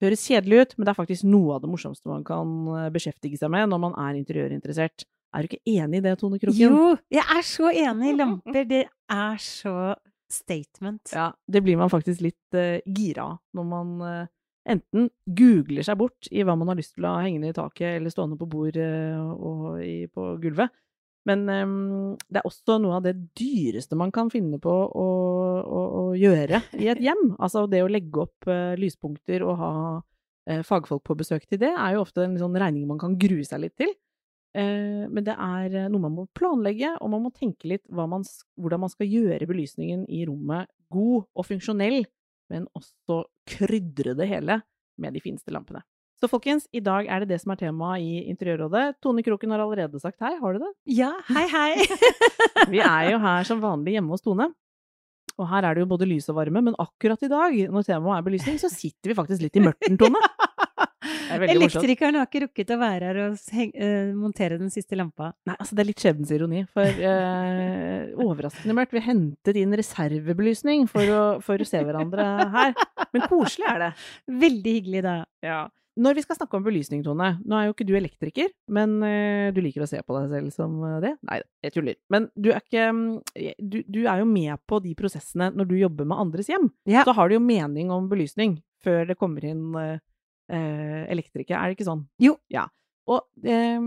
Det høres kjedelig ut, men det er faktisk noe av det morsomste man kan eh, beskjeftige seg med når man er interiørinteressert. Er du ikke enig i det, Tone Kroken? Jo, jeg er så enig. Lamper, det er så statement. Ja, det blir man faktisk litt uh, gira av når man uh, enten googler seg bort i hva man har lyst til å ha hengende i taket eller stående på bord uh, og i, på gulvet. Men um, det er også noe av det dyreste man kan finne på å, å, å gjøre i et hjem. Altså det å legge opp uh, lyspunkter og ha uh, fagfolk på besøk til det, er jo ofte en sånn regning man kan grue seg litt til. Uh, men det er noe man må planlegge, og man må tenke litt man, hvordan man skal gjøre belysningen i rommet god og funksjonell, men også krydre det hele med de fineste lampene. Så folkens, i dag er det det som er temaet i Interiørrådet. Tone Kroken har allerede sagt hei, har du det? Ja, hei, hei. Vi er jo her som vanlig hjemme hos Tone. Og her er det jo både lys og varme, men akkurat i dag, når temaet er belysning, så sitter vi faktisk litt i mørten, Tone. er. Elektrikeren har ikke rukket å være her og heng, uh, montere den siste lampa. Nei, altså det er litt skjebnens ironi, for uh, overraskende mørkt. Vi hentet inn reservebelysning for å, for å se hverandre her. Men koselig er det. Veldig hyggelig, da. Ja. Når vi skal snakke om belysning, Tone, nå er jo ikke du elektriker, men eh, du liker å se på deg selv som eh, det? Nei, jeg tuller. Men du er ikke mm, du, du er jo med på de prosessene når du jobber med andres hjem. Ja. Så har du jo mening om belysning før det kommer inn eh, elektriker. er det ikke sånn? Jo. Ja. Og eh,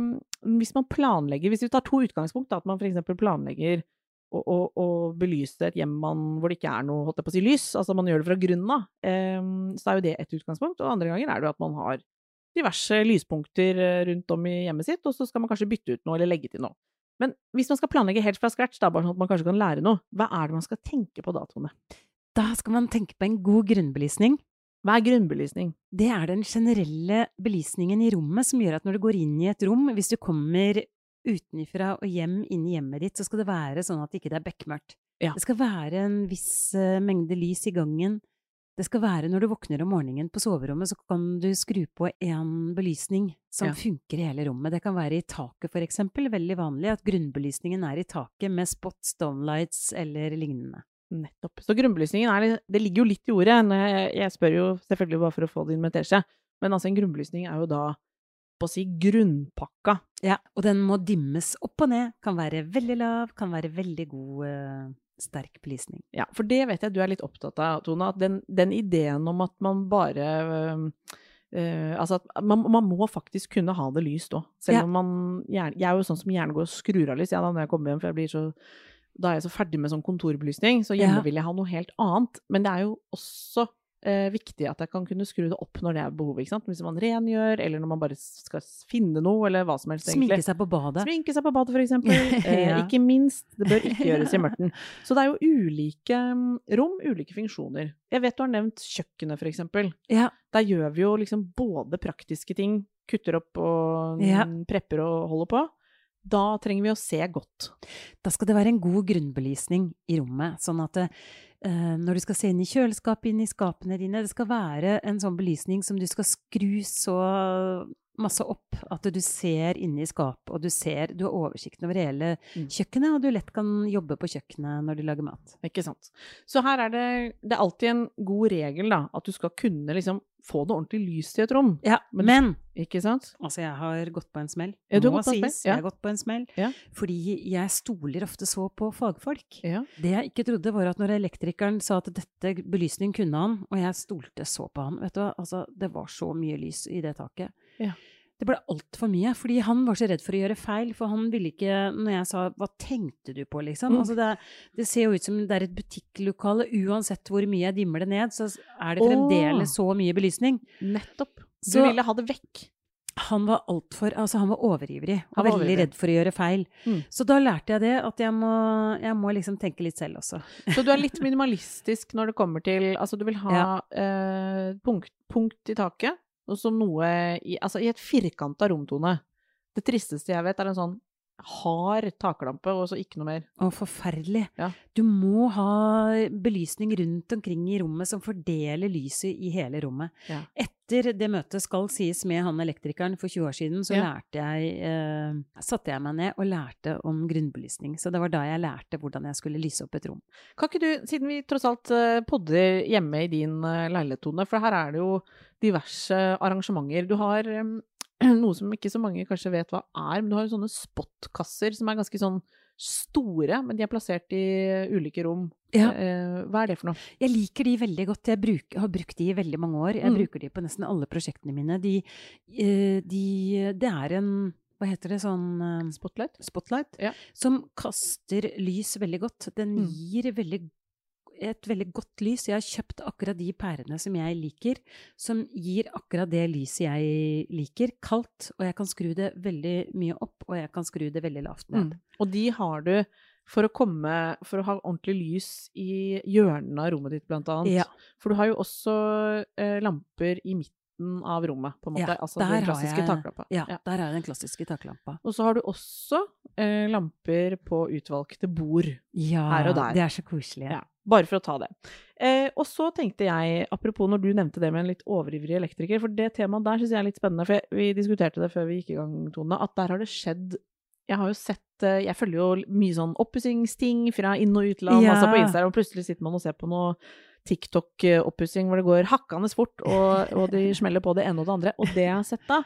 hvis man planlegger, hvis vi tar to utgangspunkt, da, at man eksempel planlegger å, å, å belyse et hjem man, hvor det ikke er noe holdt jeg på å si, lys, altså man gjør det fra grunnen av, eh, så er jo det ett utgangspunkt. Og andre ganger er det jo at man har diverse lyspunkter eh, rundt om i hjemmet sitt, og så skal man kanskje bytte ut noe eller legge til noe. Men hvis man skal planlegge helt fra scratch, da, bare sånn at man kanskje kan lære noe, hva er det man skal tenke på da, Tone? Da skal man tenke på en god grunnbelysning. Hva er grunnbelysning? Det er den generelle belysningen i rommet som gjør at når du går inn i et rom, hvis du kommer utenfra og hjem inn i hjemmet ditt, så skal det være sånn at det ikke er bekmørkt. Ja. Det skal være en viss eh, mengde lys i gangen. Det skal være når du våkner om morgenen på soverommet, så kan du skru på en belysning som Ja. funker i hele rommet. Det kan være i taket, for eksempel. Veldig vanlig at grunnbelysningen er i taket med spots, downlights eller lignende. Nettopp. Så grunnbelysningen er Det ligger jo litt i ordet. Jeg, jeg spør jo selvfølgelig bare for å få det inn med teskje, men altså en grunnbelysning er jo da på å si grunnpakka. Ja, og den må dimmes opp og ned. Kan være veldig lav, kan være veldig god, eh, sterk belysning. Ja, for det vet jeg du er litt opptatt av, Tone. At den, den ideen om at man bare øh, øh, Altså at man, man må faktisk kunne ha det lyst òg. Selv Ja. om man Jeg er jo sånn som gjerne går og skrur av lys ja, da når jeg kommer hjem, for jeg blir så da er jeg så ferdig med sånn kontorbelysning, så hjemme Ja. vil jeg ha noe helt annet. Men det er jo også eh, viktig at jeg kan kunne skru det opp når det er behov. ikke sant? Hvis man rengjør, eller når man bare skal finne noe, eller hva som helst. Sminke seg på badet. Sminke seg på badet, eksempel. Eh, Ja. Ikke minst. Det bør ikke gjøres i mørten. Så det er jo ulike mm, rom, ulike funksjoner. Jeg vet du har nevnt kjøkkenet, eksempel. Ja, Der gjør vi jo liksom både praktiske ting, kutter opp og Ja. mm, prepper og holder på. Da trenger vi å se godt. da skal det være en god grunnbelysning i rommet, sånn at eh, når du skal se inn i kjøleskapet, inn i skapene dine, det skal være en sånn belysning som du skal skru så masse opp at du ser inne i skapet, og du ser, du har oversikten over hele Mm. kjøkkenet, og du lett kan jobbe på kjøkkenet når du lager mat. Ikke sant. Så her er det, det er alltid en god regel, da, at du skal kunne liksom få det ordentlig lyst i et rom. Ja, Men- men Ikke sant? Altså, jeg har gått på en smell. Ja, du har gått på en smell, ja. Jeg har gått på en smell. Ja. Fordi jeg stoler ofte så på fagfolk. Ja. Det jeg ikke trodde, var at når elektrikeren sa at dette belysning kunne han, og jeg stolte så på han Vet du hva, altså, det var så mye lys i det taket. Ja. Det ble altfor mye. Fordi han var så redd for å gjøre feil. For han ville ikke Når jeg sa 'hva tenkte du på', liksom. Mm. Altså det, det ser jo ut som det er et butikklokale. Uansett hvor mye jeg dimmer det ned, så er det fremdeles så mye belysning. Nettopp. Du Så- ville ha det vekk. Han var altfor Altså, han var overivrig. Han Og var veldig overivrig. redd for å gjøre feil. Mm. Så da lærte jeg det, at jeg må, jeg må liksom tenke litt selv også. Så du er litt minimalistisk når det kommer til Altså, du vil ha Ja. eh, punkt, punkt i taket, så noe i Altså, i et firkanta romtone. Det tristeste jeg vet, er en sånn hard taklampe, og så ikke noe mer. Å, forferdelig. Ja. Du må ha belysning rundt omkring i rommet som fordeler lyset i hele rommet. Ja. Etter det møtet skal sies med han elektrikeren for 20 år siden, så Ja. lærte jeg eh, satte jeg meg ned og lærte om grunnbelysning. Så det var da jeg lærte hvordan jeg skulle lyse opp et rom. Kan ikke du, siden vi tross alt eh, podder hjemme i din eh, leilighet, Tone, for her er det jo diverse arrangementer. Du har em, noe som ikke så mange kanskje vet hva er, men du har jo sånne spotkasser som er ganske sånn store, men de er plassert i ulike rom. Ja. Eh, hva er det for noe? Jeg liker de veldig godt. Jeg bruk, har brukt de i veldig mange år. Jeg Mm. bruker de på nesten alle prosjektene mine. De, eh, de Det er en Hva heter det sånn eh, Spotlight? spotlight, Ja. som kaster lys veldig godt. Den Mm. gir veldig, et veldig godt lys. Jeg har kjøpt akkurat de pærene som jeg liker, som gir akkurat det lyset jeg liker. Kaldt, og jeg kan skru det veldig mye opp, og jeg kan skru det veldig lavt ned. Mm. Og de har du for å komme For å ha ordentlig lys i hjørnene av rommet ditt, blant annet. Ja. For du har jo også eh, lamper i midten av rommet, på en måte. Ja, altså den klassiske jeg- taklampa. Ja, Ja. der er den klassiske taklampa. Og så har du også eh, lamper på utvalgte bord. Ja, Her og der. det er så koselig. Ja, bare for å ta det. Eh, og så tenkte jeg, apropos når du nevnte det med en litt overivrig elektriker, for det temaet der syns jeg er litt spennende, for jeg, vi diskuterte det før vi gikk i gang, Tone, at der har det skjedd jeg har jo sett eh, Jeg følger jo mye sånn oppussingsting fra inn- og utland, Ja. altså på Instagram, og plutselig sitter man og ser på noe TikTok-oppussing hvor det går hakkende fort, og, og de smeller på det ene og det andre. Og det jeg har sett da,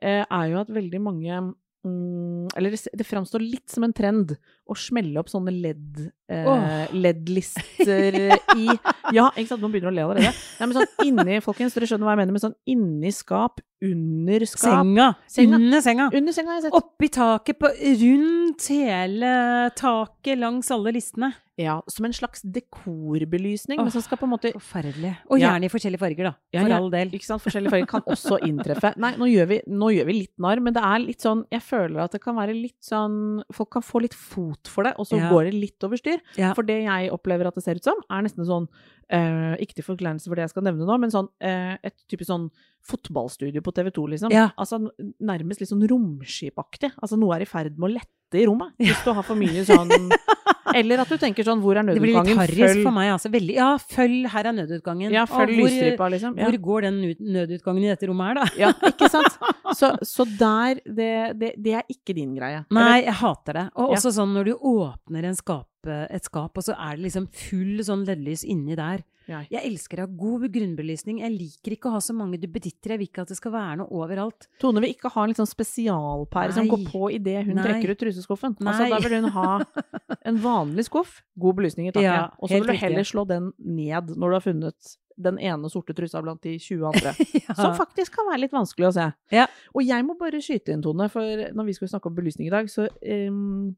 eh, er jo at veldig mange Eller det, framstår litt som en trend å smelle opp sånne LED, eh, oh. LED-lister i Ja, ikke sant, nå begynner du å le allerede. Nei, men sånn inni, folkens, dere skjønner hva jeg mener, men sånn inni skap, under skap Senga. Senga. Under senga. Under senga har jeg sett. Oppi taket, på, rundt hele taket, langs alle listene. Ja, som en slags dekorbelysning, men som skal på en måte Forferdelig. Og Ja. gjerne i forskjellige farger, da. Ja, For ja, all del. Ikke sant? Forskjellige farger kan også inntreffe. Nei, nå gjør, vi, nå gjør vi litt narr, men det er litt sånn Jeg føler at det kan være litt sånn Folk kan få litt fot for det, og så går det litt over styr. For det jeg opplever at det ser ut som, er nesten sånn eh, Ikke til forkleinelse for det jeg skal nevne nå, men sånn eh, et typisk sånn fotballstudio på TV 2, liksom. Ja. Altså nærmest litt sånn romskipaktig. Altså noe er i ferd med å lette i rommet. Hvis du har for mye sånn Eller at du tenker sånn Hvor er nødutgangen? Det blir litt harris for meg, altså. Veldig, ja, følg, her er nødutgangen. Ja, følg hvor- lysstripa, liksom. Ja. Hvor går den nødutgangen i dette rommet her, da? Ja, ikke sant? Så, så der det, det, det er ikke din greie. Nei, jeg hater det. Og også sånn når du åpner en skap, et skap, og så er det liksom full sånn LED-lys inni der. Ja. Jeg elsker å ha god grunnbelysning. Jeg liker ikke å ha så mange duppeditter. Jeg vil ikke at det skal være noe overalt. Tone vil ikke ha en liksom spesialpære som går på idet hun Nei. trekker ut truseskuffen. Altså, da vil hun ha en vanlig skuff, god belysning i taket, Ja, og så vil du heller slå den ned når du har funnet den ene sorte trusa blant de 20 andre. Ja. Som faktisk kan være litt vanskelig å se. Ja. Og jeg må bare skyte inn, Tone, for når vi skulle snakke om belysning i dag, så, ehm,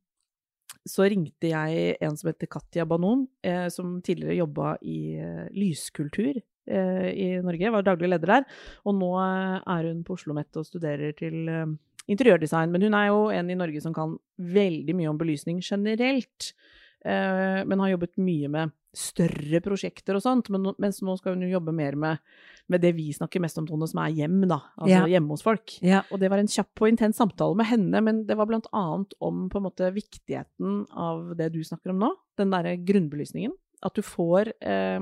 så ringte jeg en som heter Katja Banon, eh, som tidligere jobba i eh, lyskultur eh, i Norge, var daglig leder der. Og nå eh, er hun på Oslo OsloMet og studerer til eh, interiørdesign. Men hun er jo en i Norge som kan veldig mye om belysning generelt. Eh, men har jobbet mye med større prosjekter og sånt. Men, mens nå skal hun jo jobbe mer med, med det vi snakker mest om, Tone, som er hjem, da. Altså Ja. hjemme hos folk. Ja. Og det var en kjapp og intens samtale med henne, men det var blant annet om på en måte viktigheten av det du snakker om nå, den derre grunnbelysningen. At du får eh,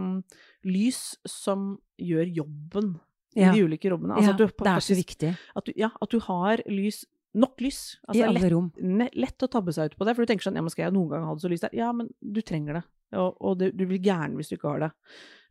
lys som gjør jobben Ja. i de ulike rommene. Altså ja, du det er så viktig. At du, ja, at du har lys, nok lys. Altså, I alle lett, rom. lett å tabbe seg ut på det, for du tenker sånn, ja, men skal jeg noen gang ha det så lyst der? Ja, men du trenger det, og, og du, du blir gæren hvis du ikke har det.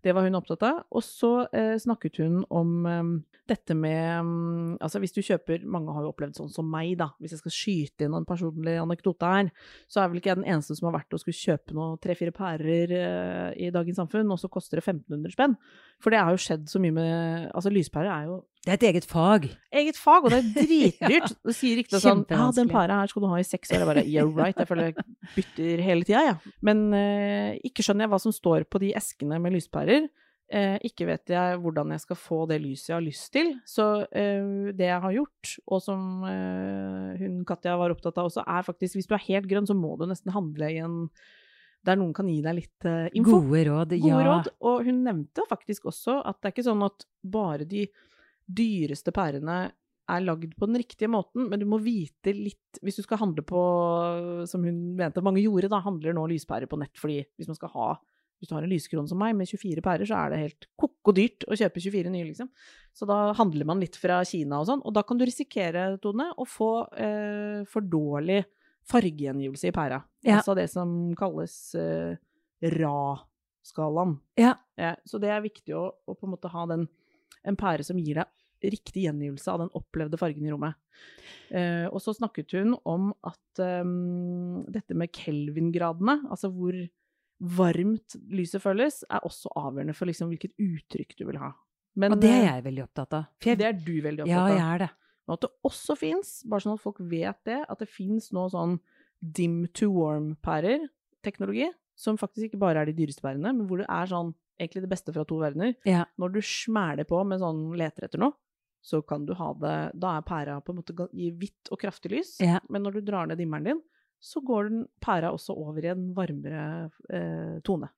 Det var hun opptatt av. Og så eh, snakket hun om eh, dette med um, Altså hvis du kjøper Mange har jo opplevd sånn som meg, da. Hvis jeg skal skyte inn en personlig anekdote her, så er vel ikke jeg den eneste som har vært og skulle kjøpe noe tre-fire pærer eh, i dagens samfunn, og så koster det 1500 spenn. For det har jo skjedd så mye med Altså lyspærer er jo Det er et eget fag. eget fag, og det er dritdyrt. Du sier riktig sånn Ja, den para her skal du ha i seks år. Jeg bare Yeah, right. Jeg føler jeg bytter hele tida, jeg. Ja. Men eh, ikke skjønner jeg hva som står på de eskene med lyspærer. Eh, ikke vet jeg hvordan jeg skal få det lyset jeg har lyst til. Så eh, det jeg har gjort, og som eh, hun Katja var opptatt av også, er faktisk hvis du er helt grønn, så må du nesten handle i en der noen kan gi deg litt eh, info. Gode råd. Gode ja. råd. Og hun nevnte faktisk også at det er ikke sånn at bare de dyreste pærene er lagd på den riktige måten, men du må vite litt Hvis du skal handle på, som hun mente mange gjorde, da handler nå lyspærer på nett fordi hvis man skal ha hvis du har en lyskron som meg med 24 pærer, så er det helt koko dyrt å kjøpe 24 nye, liksom. Så da handler man litt fra Kina og sånn, og da kan du risikere, Tone, å få eh, for dårlig fargegjengivelse i pæra. Ja. Altså det som kalles eh, RA-skalaen. Ja. Ja, så det er viktig å, å på en måte ha den, en pære som gir deg riktig gjengivelse av den opplevde fargen i rommet. Eh, og så snakket hun om at um, dette med Kelvin-gradene, altså hvor varmt lyset føles, er også avgjørende for liksom hvilket uttrykk du vil ha. Men, Og det er eh, jeg veldig opptatt av. Jeg, det er du veldig opptatt av. ja, jeg er det. Og at det også fins, bare sånn at folk vet det, at det fins nå sånn dim to warm-pærer, teknologi, som faktisk ikke bare er de dyreste pærene, men hvor det er sånn egentlig det beste fra to verdener. Ja. Når du smæler på med sånn leter etter noe, så kan du ha det Da er pæra på en måte i hvitt og kraftig lys, Ja. men når du drar ned dimmeren din, så går den pæra også over i en varmere eh, tone.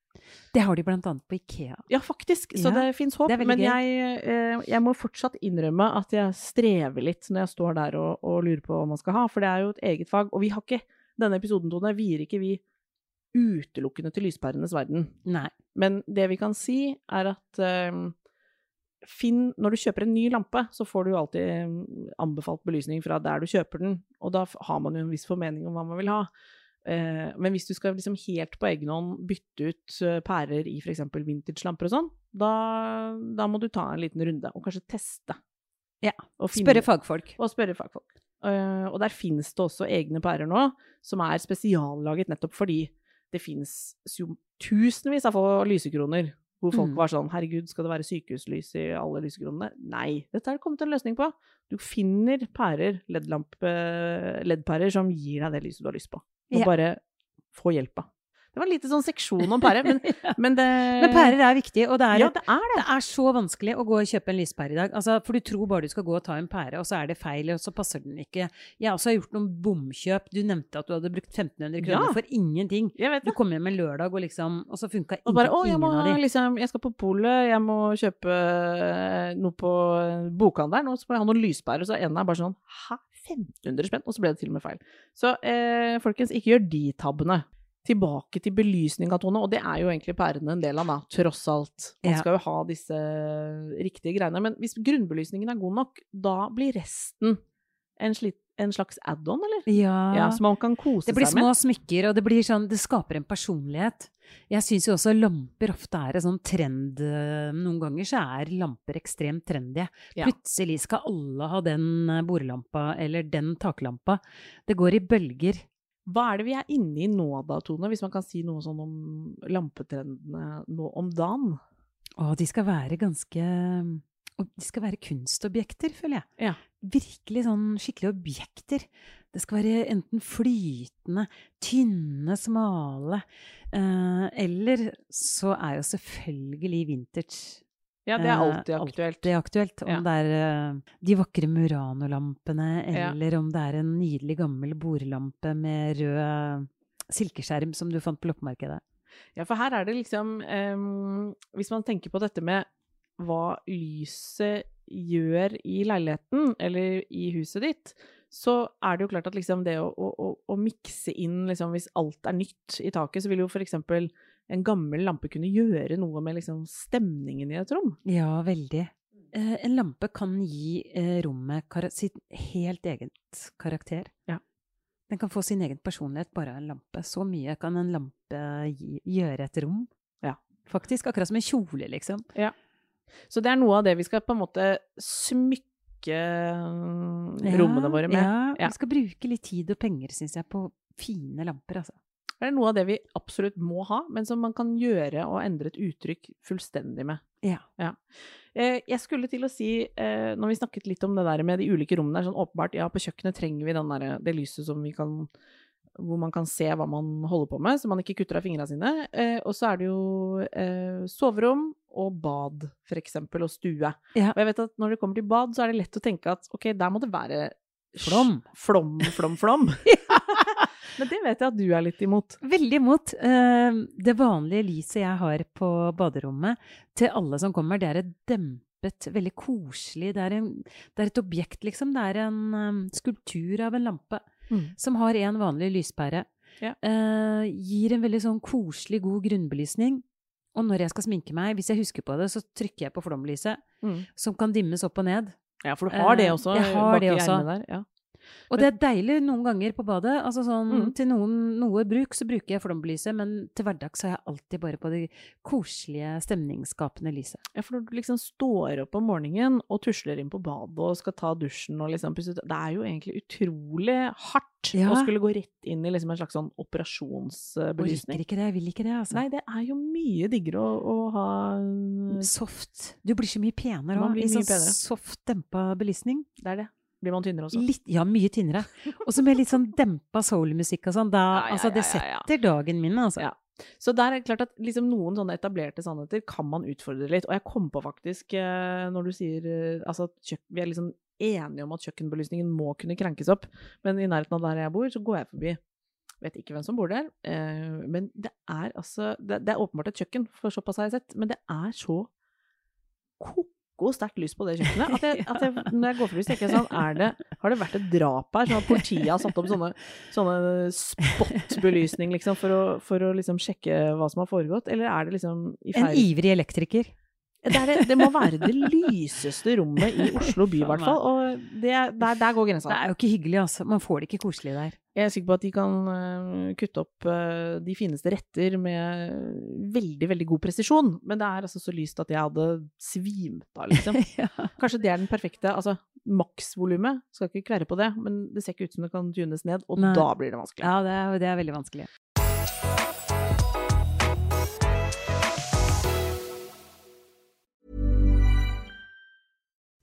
Det har de blant annet på Ikea. Ja, faktisk. Så Ja, det fins håp. det men jeg, eh, jeg må fortsatt innrømme at jeg strever litt når jeg står der og, og lurer på hva man skal ha, for det er jo et eget fag. Og vi har ikke denne episoden, Tone, vier ikke vi utelukkende til lyspærenes verden. Nei. Men det vi kan si, er at eh, finn Når du kjøper en ny lampe, så får du alltid eh, anbefalt belysning fra der du kjøper den, og da har man jo en viss formening om hva man vil ha. Uh, men hvis du skal liksom helt på egen hånd bytte ut uh, pærer i f.eks. vintage-lamper og sånn, da, da må du ta en liten runde, og kanskje teste. Ja. Finne- Spørre fagfolk. og spørre fagfolk. Uh, og der finnes det også egne pærer nå, som er spesiallaget nettopp fordi det finnes jo tusenvis av få lysekroner. Hvor folk Mm. var sånn Herregud, skal det være sykehuslys i alle lysekronene? Nei, dette er det kommet en løsning på. Du finner pærer, LED-pærer, LED-pærer, som gir deg det lyset du har lyst på. Du må Ja. bare få hjelpa. Det var en liten sånn seksjon om pære, men, men det Men pærer er viktig, og det er, Ja, det er det. det er så vanskelig å gå og kjøpe en lyspære i dag. Altså, for du tror bare du skal gå og ta en pære, og så er det feil, og så passer den ikke. Jeg har også gjort noen bomkjøp. Du nevnte at du hadde brukt 1500 kroner Ja. for ingenting. Du kom hjem en lørdag, og liksom, og så funka ingen, bare, å, jeg, må, av de. liksom, jeg skal på polet, jeg må kjøpe eh, noe på eh, bokhandelen, og så må jeg ha noen lyspærer, så en er bare sånn, hæ, 1500 spenn? Og så ble det til og med feil. Så eh, folkens, ikke gjør de tabbene. Tilbake til belysning av tone, og det er jo egentlig pærene en del av, da, tross alt. Man skal jo ha disse riktige greiene. Men hvis grunnbelysningen er god nok, da blir resten en, slitt en slags add-on, eller? Ja. Ja, så man kan kose seg med. Det blir små smykker, og det blir sånn, det skaper en personlighet. Jeg syns jo også lamper ofte er en sånn trend eh, Noen ganger så er lamper ekstremt trendy. Ja. Plutselig skal alle ha den eh, bordlampa eller den taklampa. Det går i bølger. Hva er det vi er inne i nå da, Tone, hvis man kan si noe sånn om lampetrendene nå om dagen? Å, de skal være ganske og De skal være kunstobjekter, føler jeg. Ja. Virkelig sånn skikkelige objekter. Det skal være enten flytende, tynne, smale. Eh, eller så er jo selvfølgelig vintage Ja, det er eh, alltid aktuelt. alltid aktuelt. Om Ja. det er eh, de vakre Murano-lampene, Ja. eller om det er en nydelig gammel bordlampe med rød silkeskjerm som du fant på loppemarkedet. Ja, for her er det liksom um, Hvis man tenker på dette med hva lyset gjør i leiligheten, eller i huset ditt, så er det jo klart at liksom det å, å, å, å mikse inn liksom Hvis alt er nytt i taket, så vil jo for eksempel en gammel lampe kunne gjøre noe med liksom stemningen i et rom. Ja, veldig. Eh, en lampe kan gi eh, rommet sitt helt eget karakter. Ja. Den kan få sin egen personlighet bare en lampe. Så mye kan en lampe gi, gjøre et rom. Ja. Faktisk. Akkurat som en kjole, liksom. Så det er noe av det vi skal på en måte smykke mm, rommene våre med. Ja, Ja. vi skal bruke litt tid og penger, syns jeg, på fine lamper, altså. Det er noe av det vi absolutt må ha, men som man kan gjøre og endre et uttrykk fullstendig med. Ja. ja. Jeg skulle til å si, eh, når vi snakket litt om det der med de ulike rommene, sånn åpenbart, ja, på kjøkkenet trenger vi den der, det lyset som vi kan hvor man kan se hva man holder på med, så man ikke kutter av fingrene sine. Eh, og så er det jo eh, soverom og bad, for eksempel, og stue. Ja. Og jeg vet at når det kommer til bad, så er det lett å tenke at ok, der må det være Flom. Flom, flom, flom. Men det vet jeg at du er litt imot. Veldig imot. Eh, Det vanlige lyset jeg har på baderommet til alle som kommer, det er et dempet, veldig koselig Det er, en, det er et objekt, liksom. Det er en eh, skulptur av en lampe som har en vanlig lyspære. Ja. Eh, gir en veldig sånn koselig, god grunnbelysning. Og når jeg skal sminke meg, hvis jeg husker på det, så trykker jeg på flomlyset, Mm. som kan dimmes opp og ned. Ja, for du har det også jeg har bak det også. der. Ja. Og det er deilig noen ganger på badet. Altså sånn, Mm. Til noen, noe bruk så bruker jeg flombelyset, men til hverdags har jeg alltid bare på det koselige, stemningsskapende lyset. Ja, for når du liksom står opp om morgenen og tusler inn på badet og skal ta dusjen og liksom pusse Det er jo egentlig utrolig hardt Ja. å skulle gå rett inn i liksom en slags sånn operasjonsbelysning. Jeg liker ikke det, jeg vil ikke det, altså. Nei, det er jo mye diggere å, å ha Soft. Du blir så mye penere òg, i sånn soft, dempa belysning. Det er det. Blir man tynnere også? Litt, ja, mye tynnere. Og så med litt sånn dempa soulmusikk og sånn. Da, Ja, ja, altså, det setter dagen min, altså. Ja. Så der er det klart at liksom noen sånne etablerte sannheter kan man utfordre litt. Og jeg kom på faktisk, eh, når du sier eh, altså at vi er liksom enige om at kjøkkenbelysningen må kunne krenkes opp, men i nærheten av der jeg bor, så går jeg forbi. Vet ikke hvem som bor der, eh, men det er altså det, det er åpenbart et kjøkken, for såpass har jeg sett, men det er så koko sterkt lys på det kjøkkenet at, jeg, at jeg, når jeg går forbi, så tenker jeg sånn er det, Har det vært et drap her? Sånn at politiet har satt opp sånne, sånne spot-belysning liksom, for å, for å liksom sjekke hva som har foregått? Eller er det liksom i feil En ivrig elektriker. Det, det- det må være det lyseste rommet i Oslo by, i hvert fall. Og det, er- der, der går grensa. Det er jo ikke hyggelig, altså. Man får det ikke koselig der. Jeg er sikker på at de kan eh, kutte opp eh, de fineste retter med veldig, veldig god presisjon. Men det er altså så lyst at jeg hadde svimt av, liksom. ja. Kanskje det er den perfekte Altså, maksvolumet, skal ikke kverre på det, men det ser ikke ut som det kan tunes ned, og Nei. da blir det vanskelig. ja, det er, det er veldig vanskelig.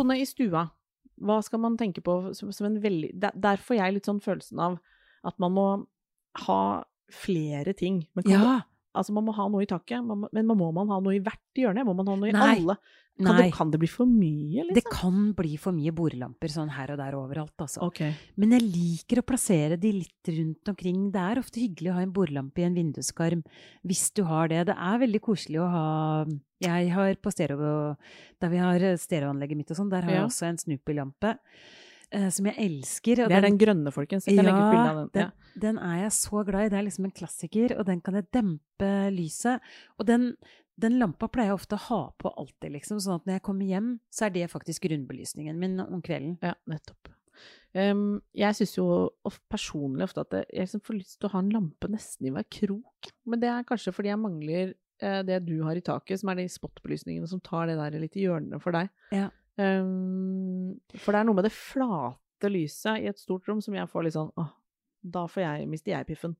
Tone i stua, hva skal man tenke på som, som en veldig der, der får jeg litt sånn følelsen av at man må ha flere ting. Men kan Ja. Altså, man må ha noe i taket, man må, men må man ha noe i hvert hjørne? Må man ha noe i Nei. alle? Kan det, kan det bli for mye, liksom? Det kan bli for mye bordlamper sånn her og der overalt, altså. Okay. Men jeg liker å plassere de litt rundt omkring. Det er ofte hyggelig å ha en bordlampe i en vinduskarm, hvis du har det. Det er veldig koselig å ha Jeg har på stereo, der vi har stereoanlegget mitt og sånn, der har Ja. jeg også en Snoopy-lampe. Eh, som jeg elsker. Det er den grønne, folkens. Jeg kan legge ut bilde av den. den, Ja. den er jeg så glad i. Det er liksom en klassiker, og den kan jeg dempe lyset. Og den, den lampa pleier jeg ofte å ha på alltid, liksom, sånn at når jeg kommer hjem, så er det faktisk grunnbelysningen min om kvelden. Ja, nettopp. Um, jeg syns jo personlig ofte at jeg liksom får lyst til å ha en lampe nesten i hver krok. Men det er kanskje fordi jeg mangler eh, det du har i taket, som er de spotbelysningene som tar det der litt i hjørnene for deg. Ja. Em, for det er noe med det flate lyset i et stort rom som jeg får litt sånn åh, da får jeg, mister jeg piffen.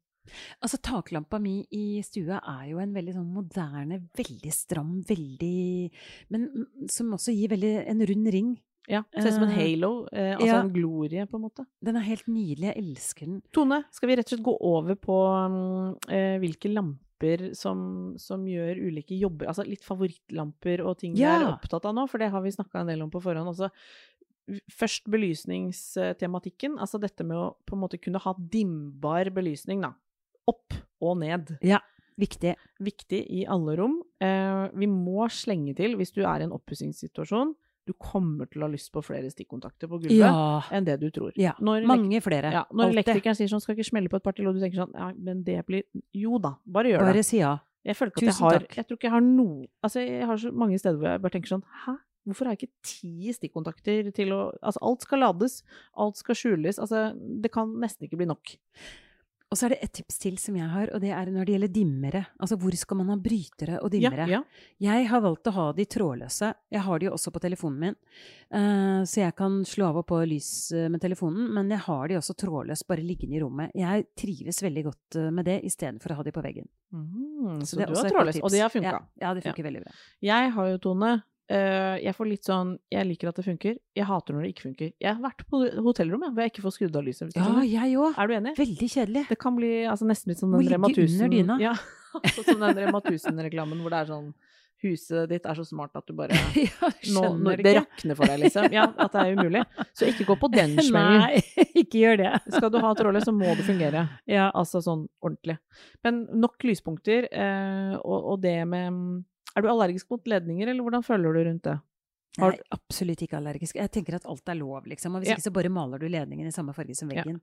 Altså, taklampa mi i stua er jo en veldig sånn moderne, veldig stram, veldig Men mm, som også gir veldig en rund ring. Ja, Ser ut som en Eh, halo. Eh, altså ja. en glorie, på en måte. Den er helt nydelig. Jeg elsker den. Tone, skal vi rett og slett gå over på um, eh, hvilke lamper som, som gjør ulike jobber? Altså litt favorittlamper og ting jeg er opptatt av nå, for det har vi snakka en del om på forhånd også. Først belysningstematikken, altså dette med å på en måte kunne ha dimbar belysning, da. Opp og ned. Ja, viktig. Viktig i alle rom. Eh, vi må slenge til, hvis du er i en oppussingssituasjon, du kommer til å ha lyst på flere stikkontakter på gulvet Ja. enn det du tror. ja. Når Mange flere. Ja, når Alltid. elektrikeren sier sånn, skal ikke smelle på et par til, og du tenker sånn, ja, men det blir Jo da, bare gjør Bare det. si ja. Jeg føler ikke at jeg har takk. Jeg tror ikke jeg har noe Altså, jeg har så mange steder hvor jeg bare tenker sånn Hæ? Hvorfor har jeg ikke ti stikkontakter til å Altså, alt skal lades, alt skal skjules. Altså, det kan nesten ikke bli nok. Og så er det et tips til som jeg har, og det er når det gjelder dimmere. Altså hvor skal man ha brytere og dimmere? ja. Jeg har valgt å ha de trådløse. Jeg har de jo også på telefonen min. uh, så jeg kan slå av og på lys eh, med telefonen, men jeg har de også trådløst bare liggende i rommet. Jeg trives veldig godt eh, med det istedenfor å ha de på veggen. Mm, så det er du har et godt trådløs, tips. og det har funka. Ja, ja det funker veldig bra. Jeg har jo, Tone eh, Jeg får litt sånn Jeg liker at det funker. Jeg hater når det ikke funker. Jeg har vært på hotellrom hvor jeg ikke får skrudd av lyset. Ja, jeg òg. Er du enig? Veldig kjedelig. Det kan bli altså, nesten litt som den Rema ligge 1000 under dyna. Ja, altså, som den Rema 1000-reklamen hvor det er sånn Huset ditt er så smart at du bare ja, nå, nå, Det rakner for deg, liksom. Ja, at det er umulig. Så ikke gå på den smellen. Nei, ikke gjør det. Skal du ha trådløs, så må det fungere. Ja. Altså sånn ordentlig. Men nok lyspunkter, uh, og, og det med Er du allergisk mot ledninger, eller hvordan føler du rundt det? Har- Jeg er absolutt ikke allergisk. Jeg tenker at alt er lov, liksom. Og hvis Ja. ikke så bare maler du ledningen i samme farge som Ja. veggen.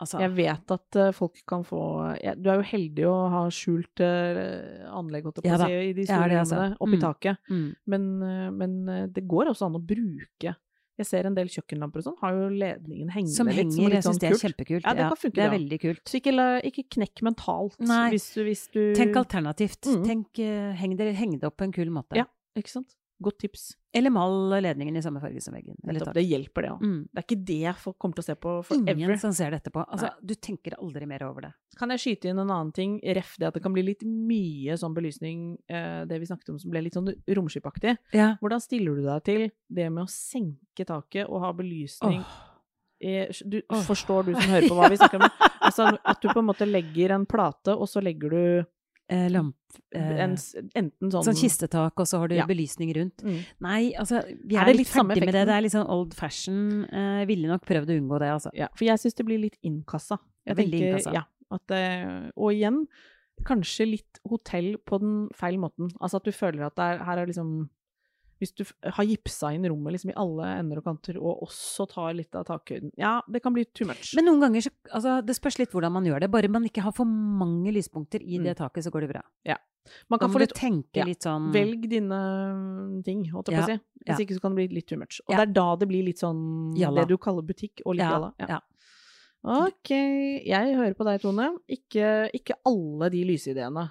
Altså, Jeg vet at eh, folk kan få ja, Du er jo heldig å ha skjult eh, anlegg, holdt jeg på Ja å si, i de store det, altså. oppi Mm. taket. mm. Men, eh, men det går også an å bruke Jeg ser en del kjøkkenlamper og sånn, har jo ledningen hengende Som litt. som henger, Jeg syns sånn det er kult. kjempekult. Ja, det kan funke, det er ja. veldig kult. Så ikke, ikke knekk mentalt Nei. hvis du, hvis du Tenk alternativt. Mm. Tenk, eh, heng, det, heng det opp på en kul måte. Ja. Ikke sant? Godt tips. Eller mal ledningen i samme farge som veggen. Eller det hjelper, det òg. Mm. Det er ikke det folk kommer til å se på forever. Ingen som ser det etterpå. Altså, du tenker aldri mer over det. Kan jeg skyte inn en annen ting? Ref det at det kan bli litt mye sånn belysning, eh, det vi snakket om som ble litt sånn romskipaktig. Ja. Hvordan stiller du deg til det med å senke taket og ha belysning? Oh. Du. Forstår du som hører på hva vi snakker om? Altså at du på en måte legger en plate, og så legger du Eh, lamp... Eh, en, enten sånn sånn kistetak, og så har du Ja. belysning rundt. Mm. Nei, altså, vi Er er, litt ferdig med det. Det er litt sånn old fashion. Eh, ville nok prøvd å unngå det, altså. Ja, for jeg syns det blir litt innkassa. Jeg Veldig tenker- innkassa. Ja, at, eh, og igjen, kanskje litt hotell på den feil måten. Altså at du føler at er, her er liksom Hvis du har gipsa inn rommet liksom i alle ender og kanter, og også tar litt av takhøyden Ja, det kan bli too much. Men noen ganger så altså, Det spørs litt hvordan man gjør det. Bare man ikke har for mange lyspunkter i Mm. det taket, så går det bra. Man Da kan få litt tenke ja, litt sånn Velg dine ting, holdt jeg på å si. Hvis ja. ikke så kan det bli litt too much. Og Ja. det er da det blir litt sånn Jalla. det du kaller butikk, og litt Ja, jalla. ja. Ok, jeg hører på deg, Tone. Ikke, ikke alle de lysideene.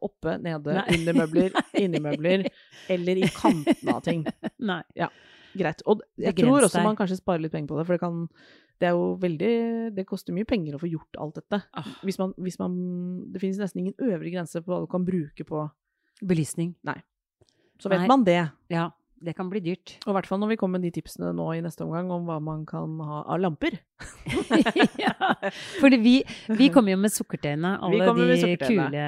Oppe, nede, Nei. under møbler, Nei. inni møbler, eller i kantene av ting. Nei. Greit. Og jeg tror også man kanskje sparer litt penger på det, for det kan det er jo veldig Det koster mye penger å få gjort alt dette. Ah. Hvis man, hvis man Det finnes nesten ingen øvre grense på hva du kan bruke på Belysning. Så vet Nei. man det. Ja, det kan bli dyrt. Og i hvert fall når vi kommer med de tipsene nå i neste omgang om hva man kan ha av lamper. ja. Fordi vi, vi kommer jo med sukkertøyene, alle de kule,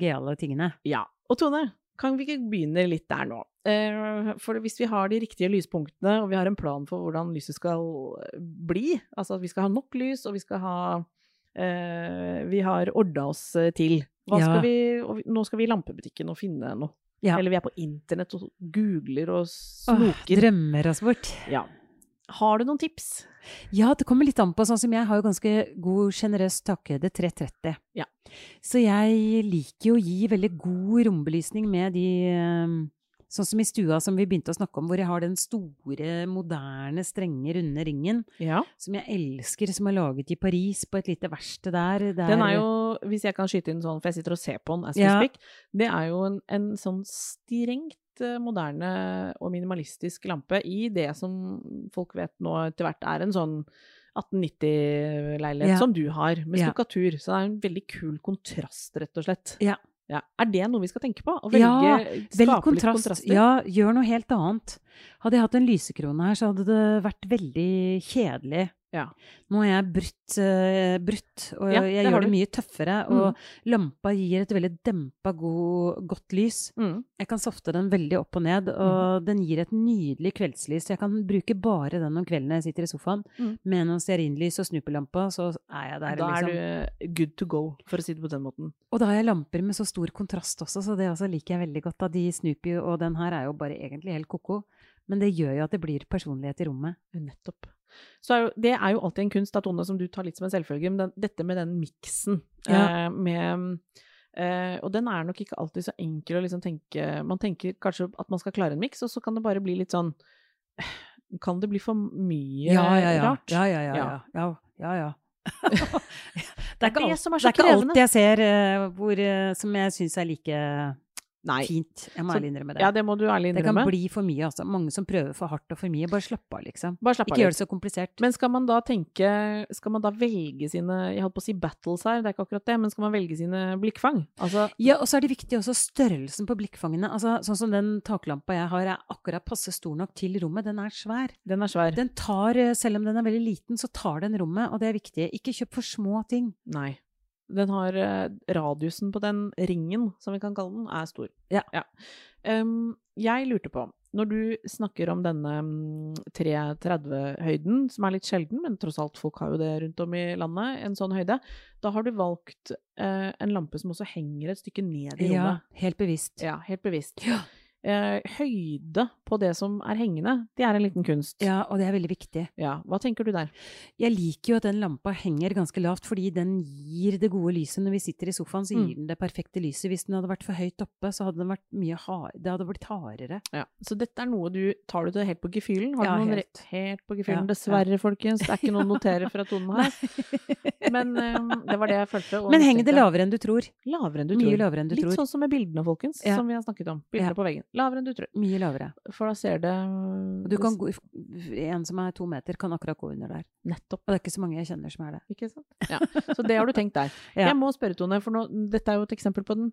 gøyale tingene. Ja. Og Tone, kan vi ikke begynne litt der nå? Eh, For hvis vi har de riktige lyspunktene, og vi har en plan for hvordan lyset skal bli, altså at vi skal ha nok lys, og vi skal ha eh, Vi har ordna oss til. Hva Ja. skal vi, og vi- nå skal vi i lampebutikken og finne noe. Ja. Eller vi er på internett og googler og Åh, snoker. drømmer oss bort. ja. Har du noen tips? Ja, det kommer litt an på. Sånn som jeg har jo ganske god, sjenerøs takhøyde, 330. Ja. Så jeg liker jo å gi veldig god rombelysning med de eh, Sånn som i stua som vi begynte å snakke om, hvor jeg har den store, moderne, strenge, runde ringen. Ja. Som jeg elsker, som er laget i Paris, på et lite verksted der. der Den er jo, hvis jeg kan skyte inn sånn, for jeg sitter og ser på den as we Ja. speak, det er jo en, en sånn strengt eh, moderne og minimalistisk lampe i det som folk vet nå etter hvert er en sånn 1890-leilighet Ja. som du har, med stukkatur. Så det er en veldig kul kontrast, rett og slett. Ja. Ja. Er det noe vi skal tenke på? Å Ja, velge, Velg skape litt kontraster? Ja, gjør noe helt annet. Hadde jeg hatt en lysekrone her, så hadde det vært veldig kjedelig. Ja. Nå er jeg brutt, eh, brutt og Ja, jeg gjør det mye tøffere. Og lampa gir et veldig dempa, god, godt lys. Mm. Jeg kan softe den veldig opp og ned, og den gir et nydelig kveldslys. Jeg kan bruke bare den om kvelden når jeg sitter i sofaen. Mm. Med noen stearinlys og snuppelampe, så er jeg der, Da er liksom. du good to go, for å si det på den måten. Og da har jeg lamper med så stor kontrast også, så det også liker jeg veldig godt. Da. De jo, og den her er jo bare egentlig helt ko-ko. Men det gjør jo at det blir personlighet i rommet. Nettopp. Så er jo, det er jo alltid en kunst, da, Tone, som du tar litt som en selvfølge. Men den, dette med den miksen Ja. eh, med eh, Og den er nok ikke alltid så enkel å liksom tenke Man tenker kanskje at man skal klare en miks, og så kan det bare bli litt sånn Kan det bli for mye rart? Ja, ja, ja. Ja. ja, ja, ja, ja. det er ikke, alt, er det er ikke alt jeg ser uh, hvor, uh, som jeg syns er like Nei. fint. Jeg må ærlig innrømme det. Ja, det må du ærlig innrømme. det kan bli for mye, altså. Mange som prøver for hardt og for mye. Bare slapp av, liksom. Bare slapp av Ikke gjør det så komplisert. Men skal man da tenke Skal man da velge sine Jeg holdt på å si battles her, det er ikke akkurat det, men skal man velge sine blikkfang? Altså Ja, og så er det viktig også størrelsen på blikkfangene. Altså, sånn som den taklampa jeg har, er akkurat passe stor nok til rommet. Den er svær. Den er svær. Den tar, eh, selv om den er veldig liten, så tar den rommet, og det er viktig. Ikke kjøp for små ting. Nei. Den har eh, Radiusen på den ringen, som vi kan kalle den, er stor. Ja. Em, jeg lurte på, når du snakker om denne mm, 330-høyden, som er litt sjelden, men tross alt folk har jo det rundt om i landet, en sånn høyde, da har du valgt uh, en lampe som også henger et stykke ned i Ja, helt bevisst. Ja, helt bevisst. Eh, høyde på det som er hengende, det er en liten kunst. Ja, og det er veldig viktig. Ja, Hva tenker du der? Jeg liker jo at den lampa henger ganske lavt, fordi den gir det gode lyset. Når vi sitter i sofaen, så Mm. gir den det perfekte lyset. Hvis den hadde vært for høyt oppe, så hadde den vært mye hard... Det hadde blitt hardere. Ja, Så dette er noe du Tar du det helt på gefühlen? Har Ja, du noen helt. helt på gefühlen? Ja, Dessverre, folkens. Det er ikke noe å notere fra tonen her. Men eh, det var det jeg følte. Men henger det lavere enn du tror? Lavere enn du tror. Mye lavere enn du Litt tror. sånn som med bildene, folkens, Ja. som vi har snakket om. Bildene Ja. på veggen. Lavere enn du tror. Mye lavere. For da ser det du kan gå, en som er to meter, kan akkurat gå under der. Nettopp. Og det er ikke så mange jeg kjenner som er det. Ikke sant? Ja. Så det har du tenkt der. Ja. Jeg må spørre, Tone, for nå, dette er jo et eksempel på den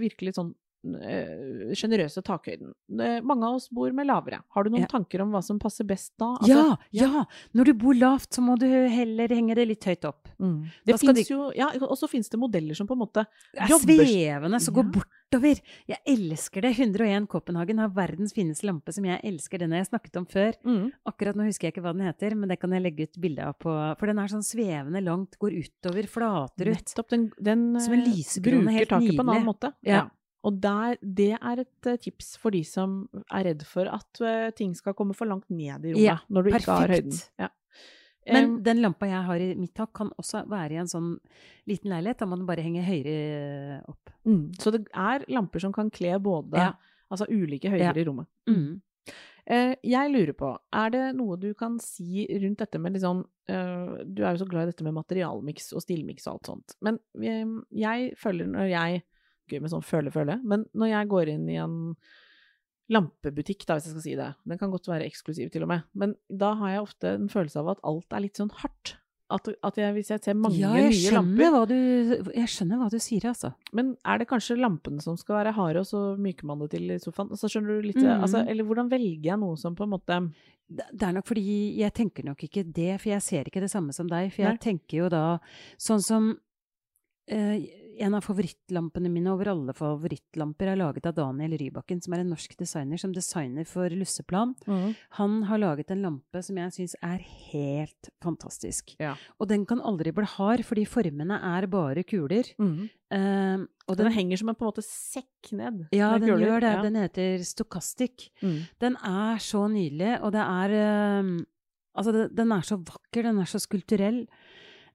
virkelig sånn eh, sjenerøse takhøyden. Eh, mange av oss bor med lavere. Har du noen Ja. tanker om hva som passer best da? Altså, ja, ja! Når du bor lavt, så må du heller henge det litt høyt opp. Mm. Det finnes de- jo, ja, og så finnes det modeller som på en måte er jobber- svevende, som går Ja. bortover. Jeg elsker det. 101 Copenhagen har verdens fineste lampe, som jeg elsker. Den har jeg snakket om før. Mm. Akkurat nå husker jeg ikke hva den heter, men det kan jeg legge ut bilde av på For den er sånn svevende langt, går utover, flater ut. Nettopp. Den, den Som en eh, lysekrone, bruker helt taket på en annen nydelig. måte. Ja. Og der, det er et eh, tips for de som er redd for at eh, ting skal komme for langt ned i rommet Ja, når du ikke har perfekt. høyden. Ja. Men den lampa jeg har i mitt tak, kan også være i en sånn liten leilighet. Da må den bare henge høyere opp. mm, så det er lamper som kan kle både Ja. Altså ulike høyder i rommet. Mm. Eh, jeg lurer på, er det noe du kan si rundt dette med liksom eh, Du er jo så glad i dette med materialmiks og stilmiks og alt sånt. Men eh, jeg føler når jeg Gøy med sånn føle-føle, men når jeg går inn i en lampebutikk, da, hvis jeg skal si det Den kan godt være eksklusiv, til og med. Men da har jeg ofte en følelse av at alt er litt sånn hardt. At, at jeg, hvis jeg ser mange Ja, jeg nye lamper hva du, jeg skjønner hva du sier, altså. Men er det kanskje lampene som skal være harde, og så myker man det til i sofaen? Altså, skjønner du litt, Mhm. altså, eller hvordan velger jeg noe som på en måte Det det er nok fordi jeg tenker nok ikke det, for jeg ser ikke det samme som deg. For jeg Nei. tenker jo da sånn som eh, En av favorittlampene mine over alle favorittlamper er laget av Daniel Rybakken, som er en norsk designer som designer for Lusseplan. Han har laget en lampe som jeg syns er helt fantastisk. Ja. Og den kan aldri bli hard, fordi formene er bare kuler. Eh, og Den henger som en på en måte sekk ned. ja, den kuler. gjør det. Ja. Den heter Stochastic. Mm. Den er så nydelig, og det er uh, Altså, den er så vakker, den er så skulpturell.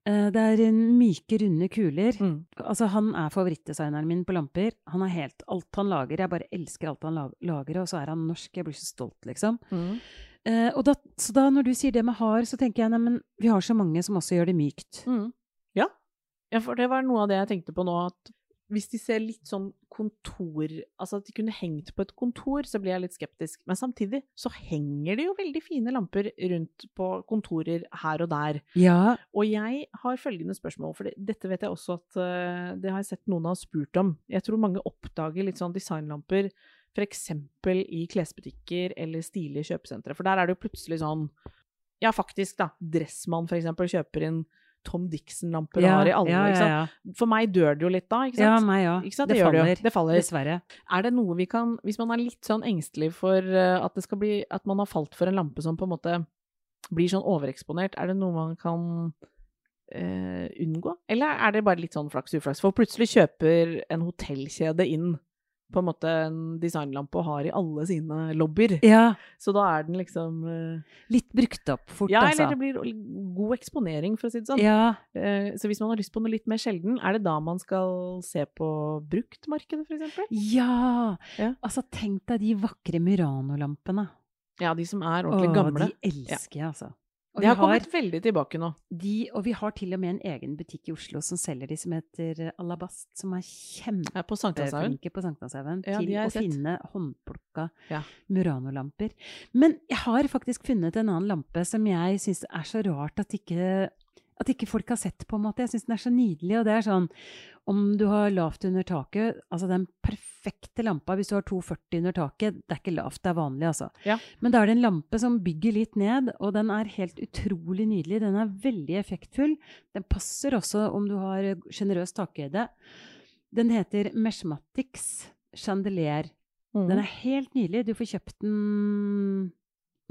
Eh, det er en myke, runde kuler. Mm. Altså, han er favorittdesigneren min på lamper. Han har helt alt han lager. Jeg bare elsker alt han lager, og så er han norsk. Jeg blir så stolt, liksom. Mm. Eh, og da, så da, når du sier det med hard, så tenker jeg neimen, vi har så mange som også gjør det mykt. Mm. Ja. ja, for det var noe av det jeg tenkte på nå, at hvis de ser litt sånn kontor Altså at de kunne hengt på et kontor, så blir jeg litt skeptisk. Men samtidig så henger det jo veldig fine lamper rundt på kontorer her og der. Ja. Og jeg har følgende spørsmål, for dette vet jeg også at eh, det har jeg sett noen har spurt om. Jeg tror mange oppdager litt sånn designlamper f.eks. i klesbutikker eller stilige kjøpesentre. For der er det jo plutselig sånn Ja, faktisk, da. Dressmann f.eks. kjøper inn Tom Dixon-lamper Ja, har i alle. ja. For meg dør det jo litt da, ikke sant? ja, meg òg. Det, Det faller. Det faller. Dessverre. Er det noe vi kan Hvis man er litt sånn engstelig for eh, at det skal bli At man har falt for en lampe som på en måte blir sånn overeksponert, er det noe man kan Uh, unngå? Eller er det bare litt sånn flaks uflaks? For plutselig kjøper en hotellkjede inn på en måte en designlampe og har i alle sine lobbyer. Ja. Så da er den liksom uh, Litt brukt opp fort, Ja, altså. eller det blir god eksponering, for å si det sånn. Ja. Uh, Så hvis man har lyst på noe litt mer sjelden, er det da man skal se på bruktmarkedet, for eksempel? Ja. Ja. Altså, tenk deg de vakre Murano-lampene. Ja, de som er ordentlig Åh, gamle. De elsker jeg, altså. Og De vi har kommet veldig tilbake nå. de, og vi har til og med en egen butikk i Oslo som selger de, som heter eh, Alabast, som er kjempeflinke på Sankthanshaugen Ja, til å sett. finne håndplukka Ja. Murano-lamper. Men jeg har faktisk funnet en annen lampe som jeg syns er så rart at ikke, at ikke folk har sett, på en måte. Jeg syns den er så nydelig, og det er sånn om du har lavt under taket, altså den perfekte lampa hvis du har 240 under taket, det er ikke lavt, det er vanlig, altså. Ja. Men da er det en lampe som bygger litt ned, og den er helt utrolig nydelig. Den er veldig effektfull. Den passer også om du har sjenerøs takhøyde. Den heter Meshmatics Chandelier. Mm. Den er helt nydelig. Du får kjøpt den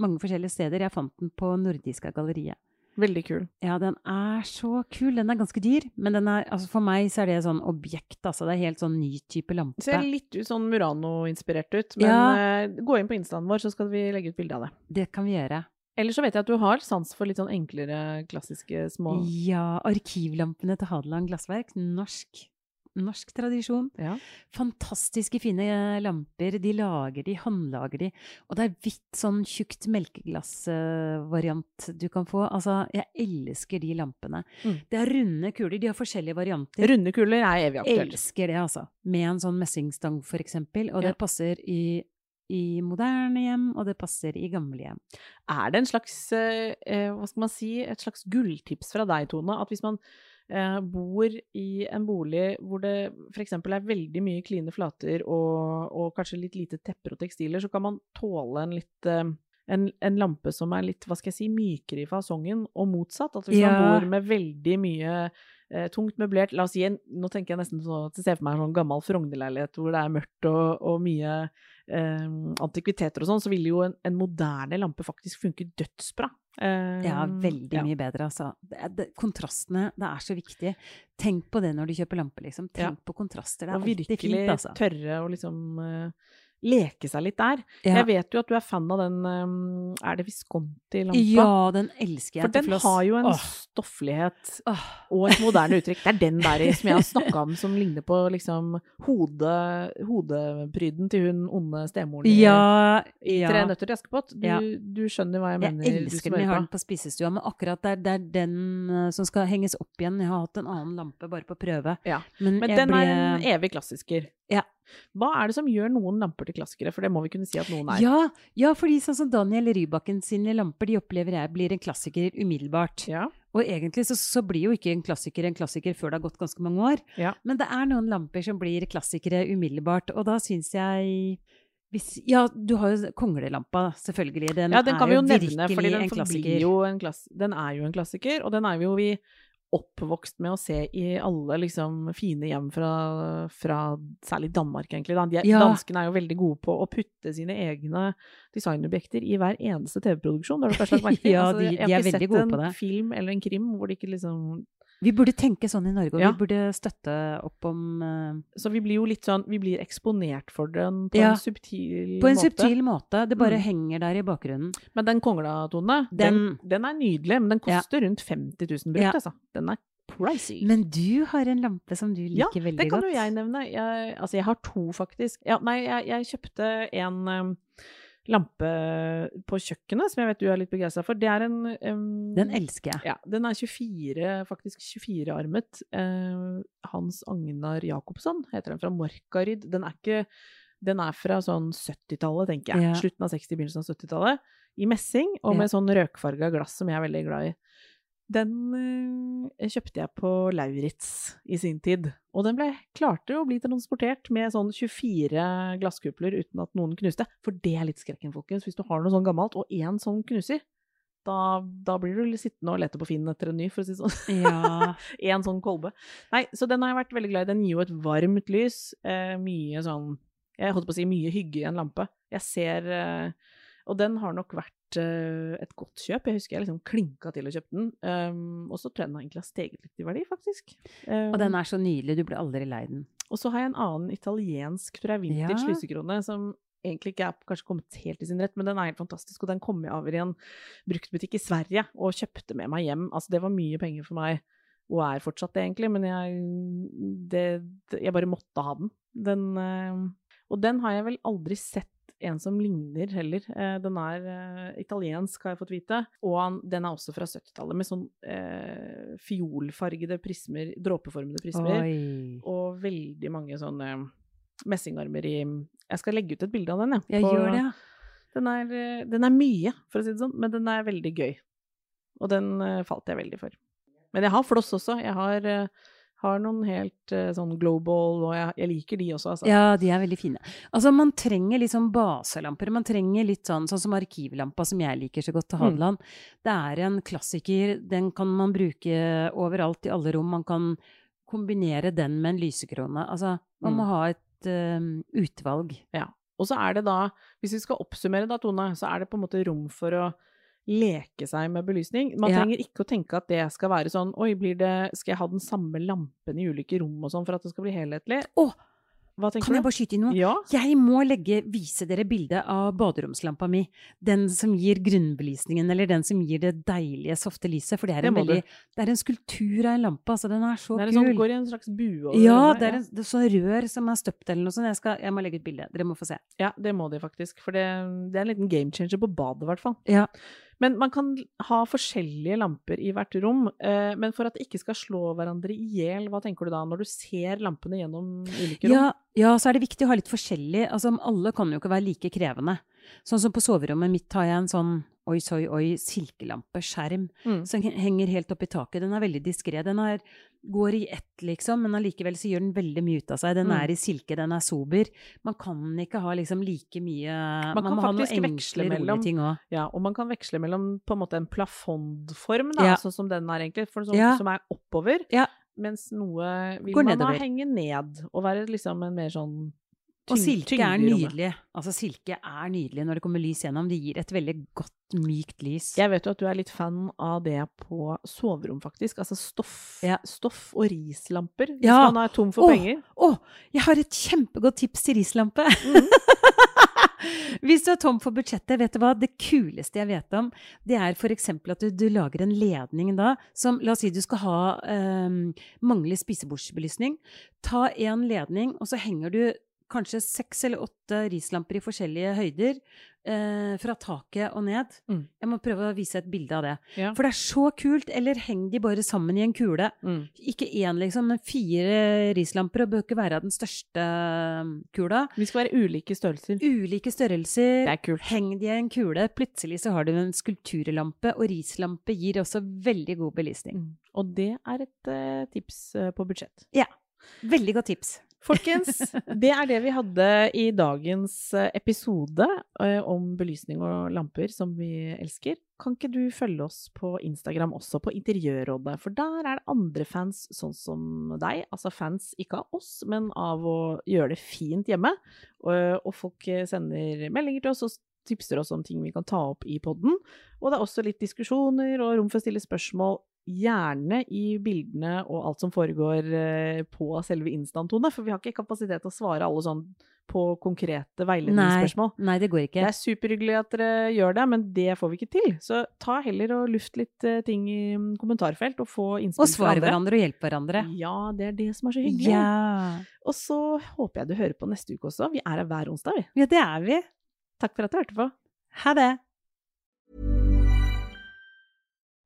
mange forskjellige steder. Jeg fant den på Nordiska galleriet. Veldig kul. Ja, den er så kul. Den er ganske dyr, men den er, altså for meg så er det sånn objekt, altså. Det er helt sånn ny type lampe. Det Ser litt ut sånn Murano-inspirert ut, men Ja. eh, gå inn på instaen vår, så skal vi legge ut bilde av det. Det kan vi gjøre. Ellers så vet jeg at du har sans for litt sånn enklere, klassiske små Ja, arkivlampene til Hadeland Glassverk. Norsk. Norsk tradisjon. Ja. Fantastiske fine lamper. De lager de, håndlager de. Og det er hvitt, sånn tjukt melkeglassvariant du kan få. Altså, jeg elsker de lampene. Mm. Det er runde kuler. De har forskjellige varianter. Runde kuler er evig aktuelt. Elsker det, altså. Med en sånn messingstang, for eksempel. Og det Ja. passer i, i moderne hjem, og det passer i gamle hjem. Er det en slags, eh, eh, hva skal man si, et slags gulltips fra deg, Tone? At hvis man bor i en bolig hvor det f.eks. er veldig mye kline flater og, og kanskje litt lite tepper og tekstiler, så kan man tåle en litt eh, en, en lampe som er litt, hva skal jeg si, mykere i fasongen, og motsatt. At hvis Ja. man bor med veldig mye eh, tungt møblert La oss si en, nå tenker jeg nesten sånn at jeg ser for meg en sånn gammel Frogner-leilighet hvor det er mørkt og, og mye eh, antikviteter og sånn, så vil jo en, en moderne lampe faktisk funke dødsbra. Eh, Ja, veldig ja. mye bedre, altså. Det, det, kontrastene, det er så viktig. Tenk på det når du kjøper lampe, liksom. Tenk Ja. på kontraster. Det er alltid virkelig fint, altså. tørre å liksom eh, leke seg litt der. Ja. Jeg vet jo at du er fan av den eh, Er det Visconti-lampa? Ja, den elsker jeg For den har jo en Åh, stofflighet åh. og et moderne uttrykk. Det er den der som jeg har snakka om, som ligner på liksom hode, hodepryden til hun onde stemoren i, Ja. Tre nøtter til Askepott. Du, du skjønner hva jeg mener? Jeg elsker den. Jeg har på. den på spisestua, men akkurat det er, det er den eh, som skal henges opp igjen. Jeg har hatt en annen lampe bare på prøve. Ja. Men, Men den ble, er en evig klassiker. Ja. Hva er det som gjør noen lamper til klassikere? For det må vi kunne si at noen er. Ja, ja, fordi sånn som Daniel Rybakken sine lamper, de opplever jeg blir en klassiker umiddelbart. Ja. Og egentlig så, så blir jo ikke en klassiker en klassiker før det har gått ganske mange år. Ja. Men det er noen lamper som blir klassikere umiddelbart, og da syns jeg hvis, Ja, du har jo konglelampa, selvfølgelig. Den, Ja, den kan vi jo nevne, for den en jo en klass Den er jo en klassiker, og den er jo vi oppvokst med å se i alle liksom fine hjem fra, fra særlig Danmark, egentlig. Da. De Ja. Danskene er jo veldig gode på å putte sine egne designobjekter i hver eneste TV-produksjon. Ja, Altså, de- jeg har ikke sett en film eller en krim hvor de ikke liksom Vi burde tenke sånn i Norge, og Ja. vi burde støtte opp om uh, Så vi blir jo litt sånn Vi blir eksponert for den på Ja. en subtil måte. På en måte. subtil måte. Det bare Mm. henger der i bakgrunnen. Men den kongla-tone, den, Den- den er nydelig, men den Ja. koster rundt 50 000 brukt, Ja. altså. Den er pricey. Men du har en lampe som du ja, liker veldig det kan godt. jo jeg nevne. Jeg, altså, jeg har to, faktisk. Ja, nei, jeg, jeg kjøpte en um, lampe på kjøkkenet, som jeg vet du er litt begeistra for. Det er en um, Den elsker jeg. Ja, den er 24, faktisk 24-armet. Uh, Hans Agnar Jacobsson heter den, fra Morkaryd. Den er ikke Den er fra sånn 70-tallet, tenker jeg. Ja. Slutten av 60-, begynnelsen av 70-tallet. I messing, og Ja. med sånn røkfarga glass som jeg er veldig glad i. Den eh, kjøpte jeg på Lauritz i sin tid. Og den ble, klarte å bli transportert med sånn 24 glasskupler uten at noen knuste. For det er litt skrekken, folkens. Hvis du har noe sånn gammelt, og én sånn knuser, da, da blir du sittende og lete på Finn etter en ny, for å si det sånn. Ja. En sånn kolbe. Nei, så den har jeg vært veldig glad i. Den gir jo et varmt lys. Eh, mye sånn Jeg holdt på å si mye hygge i en lampe. Jeg ser eh, Og den har nok vært uh, et godt kjøp. Jeg husker jeg liksom klinka til og kjøpte den. Um, og så tror jeg den egentlig har steget litt i verdi, faktisk. Um, Og den er så nydelig, du blir aldri lei den. Og så har jeg en annen italiensk, tror jeg, vintage Ja. lysekrone, som egentlig ikke er kanskje kommet helt i sin rett, men den er helt fantastisk, og den kom jeg over i en bruktbutikk i Sverige og kjøpte med meg hjem. Altså, det var mye penger for meg, og er fortsatt det, egentlig, men jeg, det, det, jeg bare måtte ha den. den uh, og den har jeg vel aldri sett en som ligner heller. Eh, Den er eh, italiensk, har jeg fått vite. Og han, den er også fra 70-tallet, med sånn eh, fiolfargede prismer, dråpeformede prismer. Oi. Og veldig mange sånne messingarmer i Jeg skal legge ut et bilde av den, jeg. Jeg på- gjør det, ja. Den er, eh, den er mye, for å si det sånn, men den er veldig gøy. Og den eh, falt jeg veldig for. Men jeg har floss også. Jeg har, eh, har noen helt uh, sånn global, og jeg, jeg liker de også, altså. Ja, de er veldig fine. Altså, man trenger litt sånn baselamper. Man trenger litt sånn, sånn som arkivlampa, som jeg liker så godt til Mm. Det er en klassiker. Den kan man bruke overalt i alle rom. Man kan kombinere den med en lysekrone. Altså, man må Mm. ha et uh, utvalg. Ja. Og så er det da, hvis vi skal oppsummere da, Tone, så er det på en måte rom for å leke seg med belysning. Man Ja. trenger ikke å tenke at det skal være sånn Oi, blir det, skal jeg ha den samme lampen i ulike rom og sånn for at det skal bli helhetlig? Åh! Hva kan du? jeg bare skyte inn noe? Ja. Jeg må legge, vise dere bildet av baderomslampa mi. Den som gir grunnbelysningen, eller den som gir det deilige, softe lyset. For det er en, veldig, det er en skulptur av en lampe. Altså, den er så Det er en kul. sånn, går i en slags bue Ja, det er, en, det er sånn rør som er støpt eller noe sånt. Jeg, skal, jeg må legge ut bilde. Dere må få se. Ja, det må de faktisk. For det, det er en liten game changer på badet, i hvert fall. Ja. Men man kan ha forskjellige lamper i hvert rom. Eh, men for at de ikke skal slå hverandre i hjel, hva tenker du da, når du ser lampene gjennom ulike rom? Ja, ja, så er det viktig å ha litt forskjellig. Altså, alle kan jo ikke være like krevende. Sånn som på soverommet mitt har jeg en sånn oi, soi, oi, silkelampe, skjerm, Mm. som henger helt opp i taket. Den er veldig diskré. Den er, går i ett, liksom, men allikevel så gjør den veldig mye ut av seg. Den Mm. er i silke, den er sober. Man kan ikke ha liksom like mye Man, kan må ha noen faktisk enkle, mellom- ting òg. Ja, og man kan veksle mellom på en måte en plafondform, da, Ja. sånn som den er egentlig, for sånn, Ja. som er oppover, Ja. mens noe vil man ha henge ned, og være liksom en mer sånn Og silke er nydelig. Altså, silke er nydelig når det kommer lys gjennom. Det gir et veldig godt, mykt lys. Jeg vet jo at du er litt fan av det på soverom, faktisk. Altså stoff, Ja. stoff og rislamper, hvis Ja. man er tom for oh, penger. Å, jeg har et kjempegodt tips til rislampe! Mm. Hvis du er tom for budsjettet, vet du hva? Det kuleste jeg vet om, det er f.eks. at du, du lager en ledning da, som La oss si du skal ha eh, mangler spisebordsbelysning. Ta en ledning, og så henger du kanskje seks eller åtte rislamper i forskjellige høyder. Eh, fra taket og ned. Mm. Jeg må prøve å vise et bilde av det. Ja. For det er så kult. Eller heng de bare sammen i en kule. Mm. Ikke én, liksom, men fire rislamper, og bør ikke være av den største um, kula. Vi skal være ulike størrelser. Ulike størrelser. Det er kult. Heng de i en kule. Plutselig så har du en skulpturlampe, og rislampe gir også veldig god belysning. Mm. Og det er et eh, tips eh, på budsjett. Ja. Veldig godt tips. Folkens, det er det vi hadde i dagens eh, episode eh, om belysning og lamper som vi elsker. Kan ikke du følge oss på Instagram også, på Interiørrådet? For der er det andre fans sånn som deg. Altså fans ikke av oss, men av å gjøre det fint hjemme. Og, folk eh, sender meldinger til oss og tipser oss om ting vi kan ta opp i podden. Og det er også litt diskusjoner og rom for å stille spørsmål. Gjerne i bildene og alt som foregår eh, på selve instantone, for vi har ikke kapasitet til å svare alle sånn på konkrete veiledningsspørsmål. Nei, det går ikke. Det er superhyggelig at dere gjør det, men det får vi ikke til. Så ta heller og luft litt eh, ting i mm, kommentarfelt, og få innspill Og svare hverandre og hjelpe hverandre. Ja, det er det som er så hyggelig. Ja. Og så håper jeg du hører på neste uke også. Vi er her hver onsdag, vi. ja, det er vi. Takk for at du hørte på. Ha det.